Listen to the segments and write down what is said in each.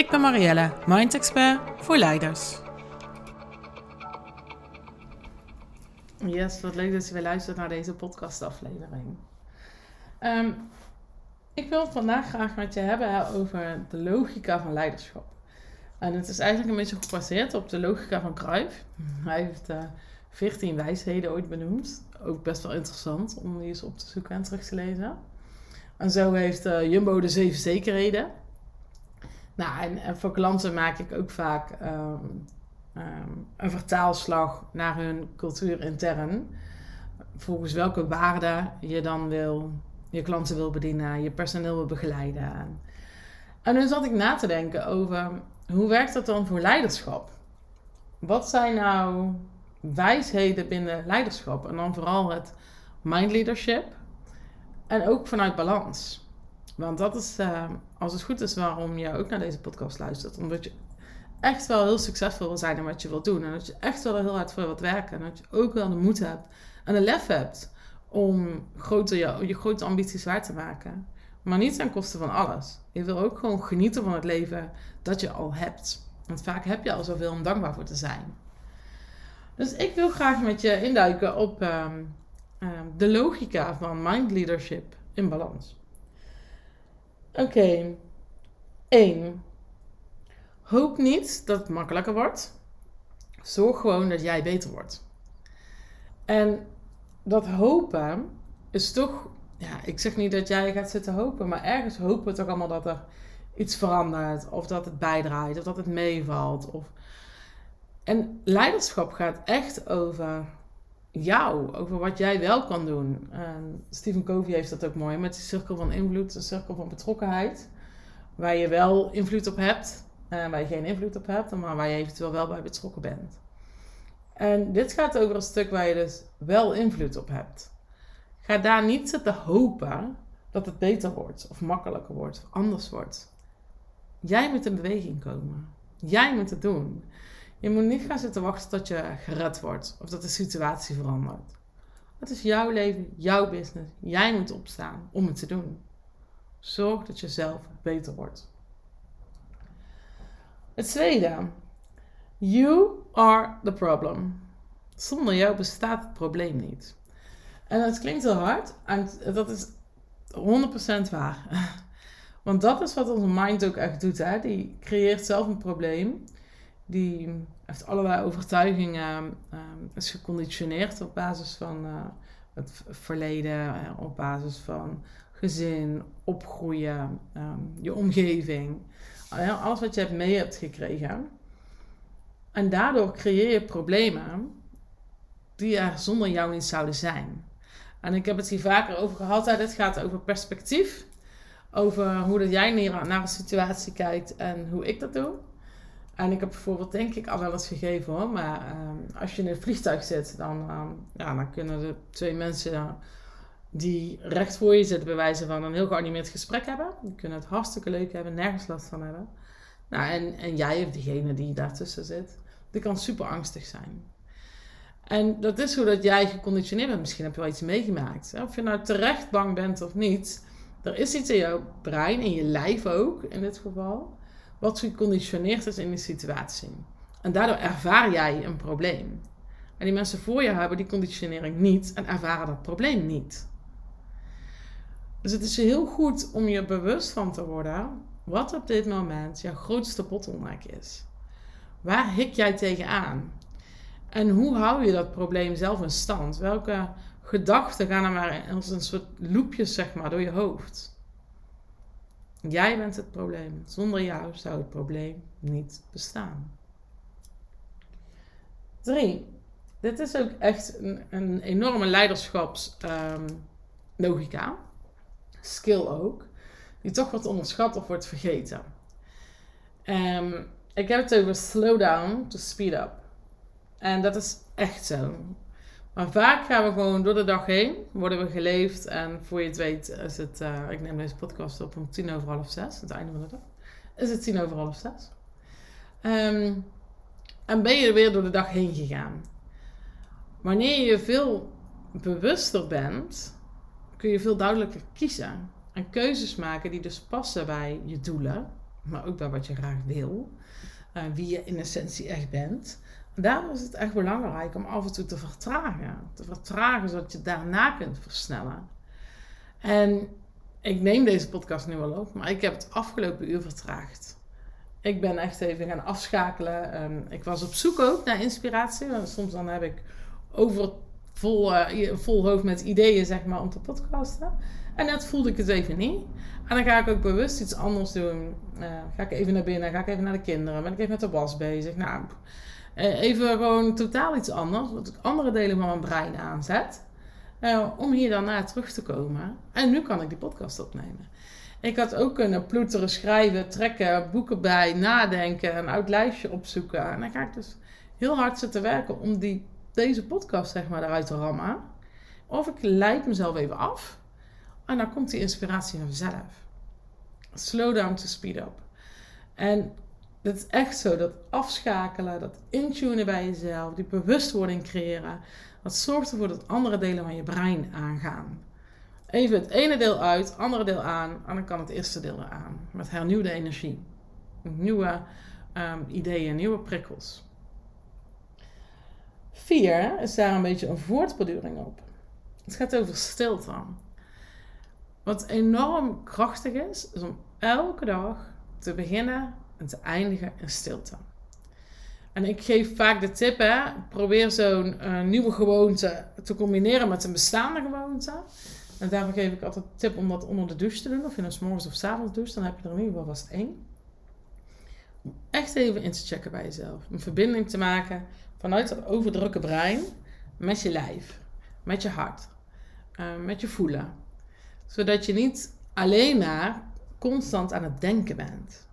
Ik ben Marielle, Mind Expert voor leiders. Yes, wat leuk dat je weer luistert naar deze podcastaflevering. Um, ik wil vandaag graag met je hebben over de logica van leiderschap. En het is eigenlijk een beetje gebaseerd op de logica van Cruyff. Hij heeft uh, eh, 14 wijsheden ooit benoemd. Ook best wel interessant om die eens op te zoeken en terug te lezen. En zo heeft uh, Jumbo de zeven zekerheden. Nou, en, voor klanten maak ik ook vaak ehm, ehm, een vertaalslag naar hun cultuur intern. Volgens welke waarden je dan wil, je klanten wil bedienen, je personeel wil begeleiden. En nu zat ik na te denken over hoe werkt dat dan voor leiderschap? Wat zijn nou wijsheden binnen leiderschap? En dan vooral het mind leadership. En ook vanuit balans. Want dat is, uh, als het goed is, waarom je ook naar deze podcast luistert. Omdat je echt wel heel succesvol wil zijn in wat je wilt doen. En dat je echt wel heel hard voor wilt werken. En dat je ook wel de moed hebt en de lef hebt om grote, je, je grote ambities waar te maken. Maar niet ten koste van alles. Je wil ook gewoon genieten van het leven dat je al hebt. Want vaak heb je al zoveel om dankbaar voor te zijn. Dus ik wil graag met je induiken op ehm, ehm, de logica van mind leadership in balans. Oké. Okay. 1. Hoop niet dat het makkelijker wordt. Zorg gewoon dat jij beter wordt. En dat hopen is toch, ja, ik zeg niet dat jij gaat zitten hopen, maar ergens hopen we toch allemaal dat er iets verandert, of dat het bijdraait, of dat het meevalt. Of... En leiderschap gaat echt over jou, over wat jij wel kan doen. En Stephen Covey heeft dat ook mooi met die cirkel van invloed, de cirkel van betrokkenheid. Waar je wel invloed op hebt, en eh, waar je geen invloed op hebt, maar waar je eventueel wel bij betrokken bent. En dit gaat over een stuk waar je dus wel invloed op hebt. Ga daar niet zitten hopen dat het beter wordt, of makkelijker wordt, of anders wordt. Jij moet in beweging komen. Jij moet het doen. Je moet niet gaan zitten wachten tot je gered wordt of dat de situatie verandert. Het is jouw leven, jouw business. Jij moet opstaan om het te doen. Zorg dat je zelf beter wordt. Het tweede. You are the problem. Zonder jou bestaat het probleem niet. En dat klinkt heel hard. En dat is 100% waar. Want dat is wat onze mind ook echt doet. Hè? Die creëert zelf een probleem die heeft allerlei overtuigingen, um, is geconditioneerd op basis van uh, het verleden, uh, op basis van gezin, opgroeien, um, je omgeving. Uh, alles wat je hebt mee hebt gekregen. En daardoor creëer je problemen die er zonder jou niet zouden zijn. En ik heb het hier vaker over gehad. Hè. Dit gaat over perspectief. Over hoe dat jij naar een situatie kijkt en hoe ik dat doe. En ik heb bijvoorbeeld, denk ik, al wel eens gegeven hoor. Maar ehm, als je in een vliegtuig zit, dan, ehm, ja, dan kunnen de twee mensen die recht voor je zitten, bij van een heel geanimeerd gesprek hebben. Die kunnen het hartstikke leuk hebben, nergens last van hebben. Nou, en, en jij of degene die daartussen zit, die kan super angstig zijn. En dat is hoe dat jij geconditioneerd bent. Misschien heb je wel iets meegemaakt. Of je nou terecht bang bent of niet. Er is iets in jouw brein, in je lijf ook, in dit geval wat geconditioneerd is in die situatie. En daardoor ervaar jij een probleem. En die mensen voor je hebben die conditionering niet en ervaren dat probleem niet. Dus het is heel goed om je bewust van te worden wat op dit moment jouw grootste bottleneck is. Waar hik jij tegenaan? En hoe hou je dat probleem zelf in stand? Welke gedachten gaan er maar als een soort loopjes zeg maar door je hoofd? Jij bent het probleem. Zonder jou zou het probleem niet bestaan. 3. Dit is ook echt een, een enorme leiderschapslogica. Um, skill ook. Die toch wordt onderschat of wordt vergeten. Um, ik heb het over slow down to speed up. En dat is echt zo. Maar vaak gaan we gewoon door de dag heen, worden we geleefd en voor je het weet is het, uh, ik neem deze podcast op om tien over half zes, het einde van de dag, is het tien over half zes. Um, en ben je weer door de dag heen gegaan. Wanneer je veel bewuster bent, kun je veel duidelijker kiezen. En keuzes maken die dus passen bij je doelen, maar ook bij wat je graag wil. Uh, wie je in essentie echt bent. Daarom is het echt belangrijk om af en toe te vertragen. Te vertragen zodat je daarna kunt versnellen. En ik neem deze podcast nu al op, maar ik heb het afgelopen uur vertraagd. Ik ben echt even gaan afschakelen. Um, ik was op zoek ook naar inspiratie. Want soms dan heb ik over vol, uh, vol hoofd met ideeën, zeg maar, om te podcasten. En net voelde ik het even niet. En dan ga ik ook bewust iets anders doen. Uh, ga ik even naar binnen, ga ik even naar de kinderen. Ben ik even met de was bezig. Nou, even gewoon totaal iets anders. Dat ik andere delen van mijn brein aanzet. om hier naar terug te komen. En nu kan ik die podcast opnemen. Ik had ook kunnen ploeteren, schrijven, trekken, boeken bij, nadenken, een oud lijstje opzoeken. En dan ga ik dus heel hard zitten werken om die, deze podcast zeg maar eruit te rammen. Of ik leid mezelf even af. En dan komt die inspiratie vanzelf. Slow down to speed up. En het is echt zo, dat afschakelen, dat intunen bij jezelf, die bewustwording creëren, dat zorgt ervoor dat andere delen van je brein aangaan. Even het ene deel uit, andere deel aan. En dan kan het eerste deel eraan. Met hernieuwde energie. Nieuwe um, ideeën, nieuwe prikkels. Vier is daar een beetje een voortborduring op. Het gaat over stilte. Wat enorm krachtig is, is om elke dag te beginnen en te eindigen in stilte. En ik geef vaak de tip, hè, probeer zo'n uh, nieuwe gewoonte te combineren met een bestaande gewoonte. En daarom geef ik altijd de tip om dat onder de douche te doen. Of je nou morgens of s avonds douche, dan heb je er in ieder vast één. Om echt even in te checken bij jezelf. Een verbinding te maken vanuit dat overdrukke brein met je lijf, met je hart, uh, met je voelen. Zodat je niet alleen maar constant aan het denken bent.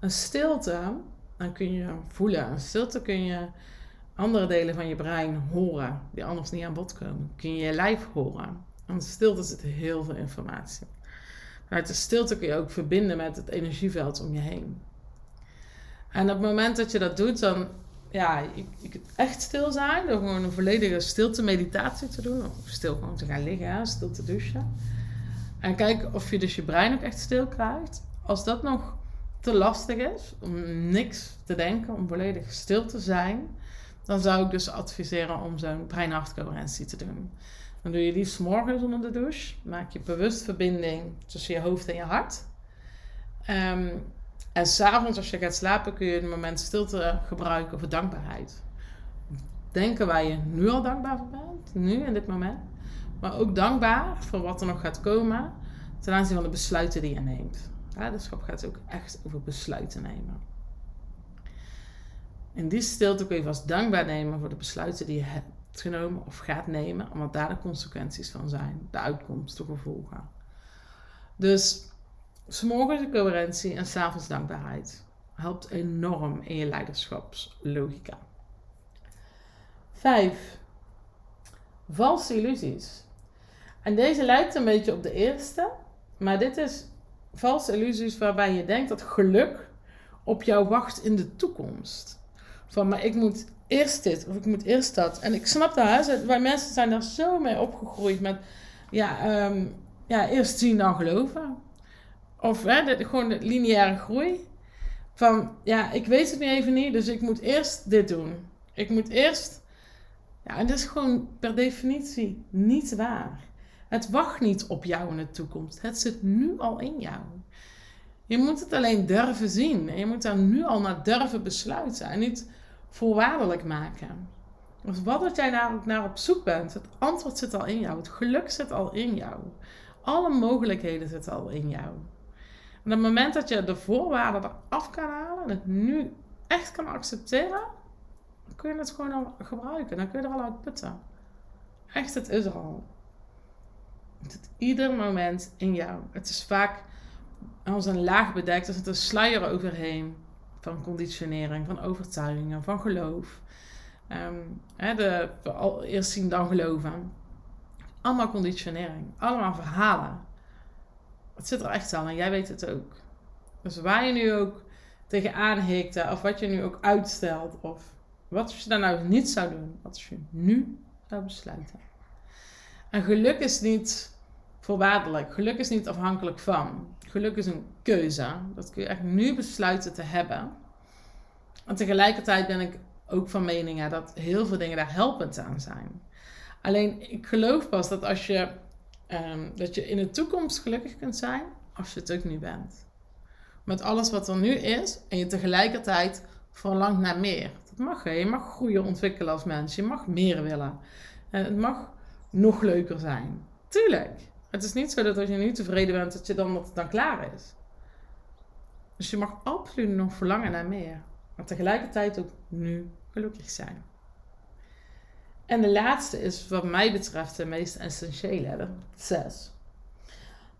Een stilte, dan kun je voelen. Een stilte kun je andere delen van je brein horen, die anders niet aan bod komen. Kun je je lijf horen. De stilte zit heel veel informatie. Vanuit de stilte kun je ook verbinden met het energieveld om je heen. En op het moment dat je dat doet, dan ja, je, echt stil zijn door gewoon een volledige stilte meditatie te doen. Of stil gewoon te gaan liggen, stil te douchen. En kijk of je dus je brein ook echt stil krijgt. Als dat nog te lastig is om niks te denken, om volledig stil te zijn, dan zou ik dus adviseren om zo'n brein-hartcoherentie te doen. Dan doe je die s'morgens onder de douche. Maak je bewust verbinding tussen je hoofd en je hart. Um, en s'avonds als je gaat slapen kun je het moment stilte gebruiken voor dankbaarheid. Denken waar je nu al dankbaar voor bent. Nu in dit moment. Maar ook dankbaar voor wat er nog gaat komen. Ten aanzien van de besluiten die je neemt. Leiderschap gaat ook echt over besluiten nemen. In die stilte kun je vast dankbaar nemen voor de besluiten die je hebt genomen of gaat nemen, omdat daar de consequenties van zijn, de uitkomst, de gevolgen. Dus s'morgens de coherentie en s'avonds dankbaarheid helpt enorm in je leiderschapslogica. 5. Valse illusies. En deze lijkt een beetje op de eerste, maar dit is valse illusies waarbij je denkt dat geluk op jou wacht in de toekomst. Van, maar ik moet eerst dit of ik moet eerst dat. En ik snap dat, hè, wij mensen zijn daar zo mee opgegroeid met, ja, um, ja eerst zien dan geloven. Of hè, gewoon de lineaire groei. Van, ja, ik weet het nu even niet, dus ik moet eerst dit doen. Ik moet eerst, ja, en dat is gewoon per definitie niet waar. Het wacht niet op jou in de toekomst. Het zit nu al in jou. Je moet het alleen durven zien. En je moet daar nu al naar durven besluiten. En niet voorwaardelijk maken. Dus wat dat jij namelijk naar op zoek bent, het antwoord zit al in jou. Het geluk zit al in jou. Alle mogelijkheden zitten al in jou. En op het moment dat je de voorwaarden eraf kan halen en het nu echt kan accepteren, dan kun je het gewoon al gebruiken. Dan kun je er al uit putten. Echt, het is er al. Ieder moment in jou. Het is vaak als een laag bedekt, er zit een sluier overheen. van conditionering, van overtuigingen, van geloof. Um, hè, de, eerst zien dan geloven. Allemaal conditionering, allemaal verhalen. Het zit er echt al en jij weet het ook. Dus waar je nu ook tegenaan hikt, of wat je nu ook uitstelt, of wat als je daar nou niet zou doen, wat als je nu zou besluiten. En geluk is niet voorwaardelijk, geluk is niet afhankelijk van. Geluk is een keuze. Dat kun je echt nu besluiten te hebben. En tegelijkertijd ben ik ook van mening dat heel veel dingen daar helpend aan zijn. Alleen ik geloof pas dat als je, um, dat je in de toekomst gelukkig kunt zijn, als je het ook nu bent. Met alles wat er nu is en je tegelijkertijd verlangt naar meer. Dat mag je. Je mag groeien, ontwikkelen als mens. Je mag meer willen. En het mag nog leuker zijn. Tuurlijk. Het is niet zo dat als je nu tevreden bent, dat, je dan, dat het dan klaar is. Dus je mag absoluut nog verlangen naar meer. Maar tegelijkertijd ook nu gelukkig zijn. En de laatste is wat mij betreft de meest essentiële, de zes.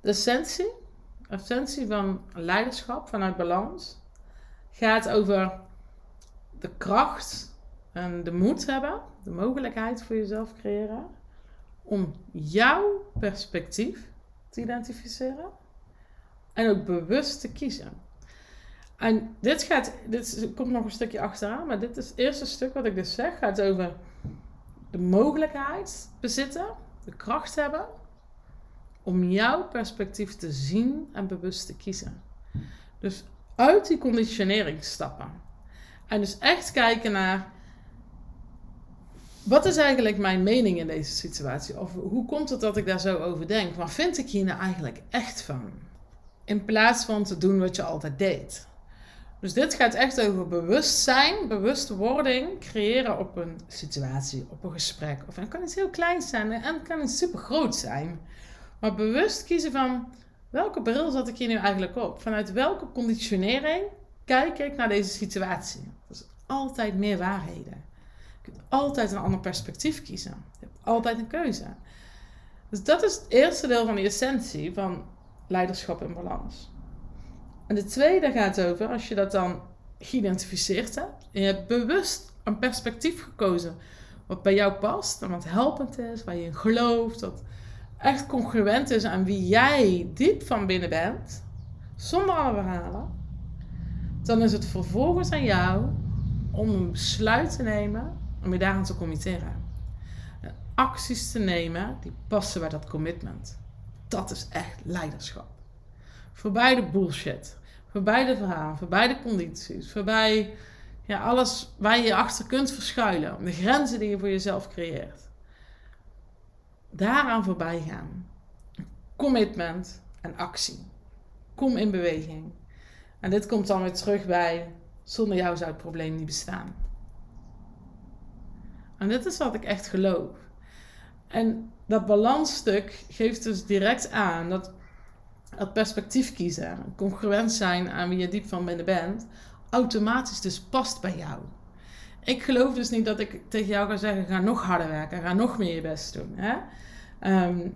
De essentie, essentie van leiderschap vanuit balans gaat over de kracht en de moed hebben, de mogelijkheid voor jezelf creëren om jouw perspectief te identificeren en ook bewust te kiezen. En dit gaat, dit komt nog een stukje achteraan, maar dit is het eerste stuk wat ik dus zeg, gaat over de mogelijkheid bezitten, de kracht hebben om jouw perspectief te zien en bewust te kiezen. Dus uit die conditionering stappen. En dus echt kijken naar wat is eigenlijk mijn mening in deze situatie? Of hoe komt het dat ik daar zo over denk? Wat vind ik hier nou eigenlijk echt van? In plaats van te doen wat je altijd deed. Dus dit gaat echt over bewustzijn, bewustwording creëren op een situatie, op een gesprek. Of het kan iets heel kleins zijn en het kan iets super groot zijn. Maar bewust kiezen van welke bril zat ik hier nu eigenlijk op? Vanuit welke conditionering kijk ik naar deze situatie? Dat is altijd meer waarheden. Kunt altijd een ander perspectief kiezen. Je hebt altijd een keuze. Dus dat is het eerste deel van de essentie van leiderschap in balans. En de tweede gaat over, als je dat dan geïdentificeerd hebt, en je hebt bewust een perspectief gekozen wat bij jou past en wat helpend is, waar je in gelooft, dat echt congruent is aan wie jij diep van binnen bent, zonder alle verhalen, dan is het vervolgens aan jou om een besluit te nemen om je daaraan te committeren. acties te nemen die passen bij dat commitment. Dat is echt leiderschap. Voorbij de bullshit. Voorbij de verhalen. Voorbij de condities. Voorbij ja, alles waar je je achter kunt verschuilen. De grenzen die je voor jezelf creëert. Daaraan voorbij gaan. Commitment en actie. Kom in beweging. En dit komt dan weer terug bij: zonder jou zou het probleem niet bestaan. En dit is wat ik echt geloof. En dat balansstuk geeft dus direct aan dat dat perspectief kiezen, congruent zijn aan wie je diep van binnen bent, automatisch dus past bij jou. Ik geloof dus niet dat ik tegen jou ga zeggen: ga nog harder werken, ga nog meer je best doen. Hè? Ehm,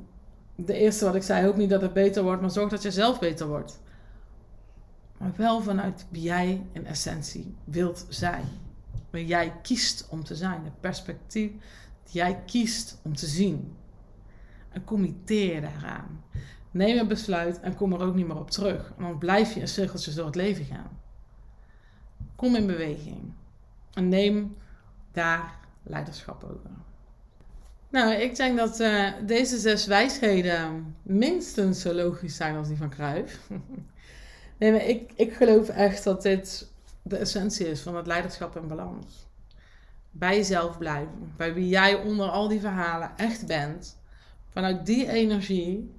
de eerste wat ik zei, hoop niet dat het beter wordt, maar zorg dat je zelf beter wordt. Maar wel vanuit wie jij in essentie wilt zijn. Waar jij kiest om te zijn. Het perspectief dat jij kiest om te zien. En committeer daaraan. Neem een besluit en kom er ook niet meer op terug. Dan blijf je in cirkeltjes door het leven gaan. Kom in beweging. En neem daar leiderschap over. Nou, ik denk dat uh, deze zes wijsheden minstens zo logisch zijn als die van Cruijff. nee, maar ik, ik geloof echt dat dit de essentie is van het leiderschap en balans. Bij jezelf blijven. Bij wie jij onder al die verhalen echt bent. Vanuit die energie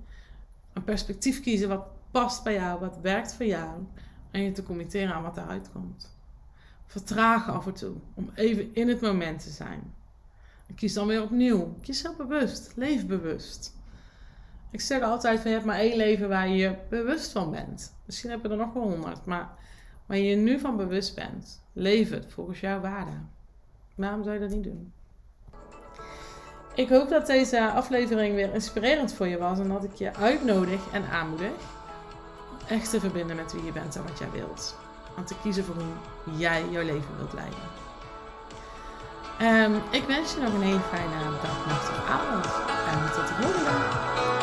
een perspectief kiezen wat past bij jou, wat werkt voor jou. En je te committeren aan wat eruit komt. Vertragen af en toe, om even in het moment te zijn. Kies dan weer opnieuw. Kies heel bewust, leef bewust. Ik zeg altijd van je hebt maar één leven waar je bewust van bent. Misschien heb je er nog wel honderd, maar waar je nu van bewust bent. Leef het volgens jouw waarde. Waarom zou je dat niet doen? Ik hoop dat deze aflevering weer inspirerend voor je was en dat ik je uitnodig en aanmoedig echt te verbinden met wie je bent en wat jij wilt. Om te kiezen voor hoe jij jouw leven wilt leiden. Um, ik wens je nog een hele fijne dag, nacht of avond. En tot de volgende.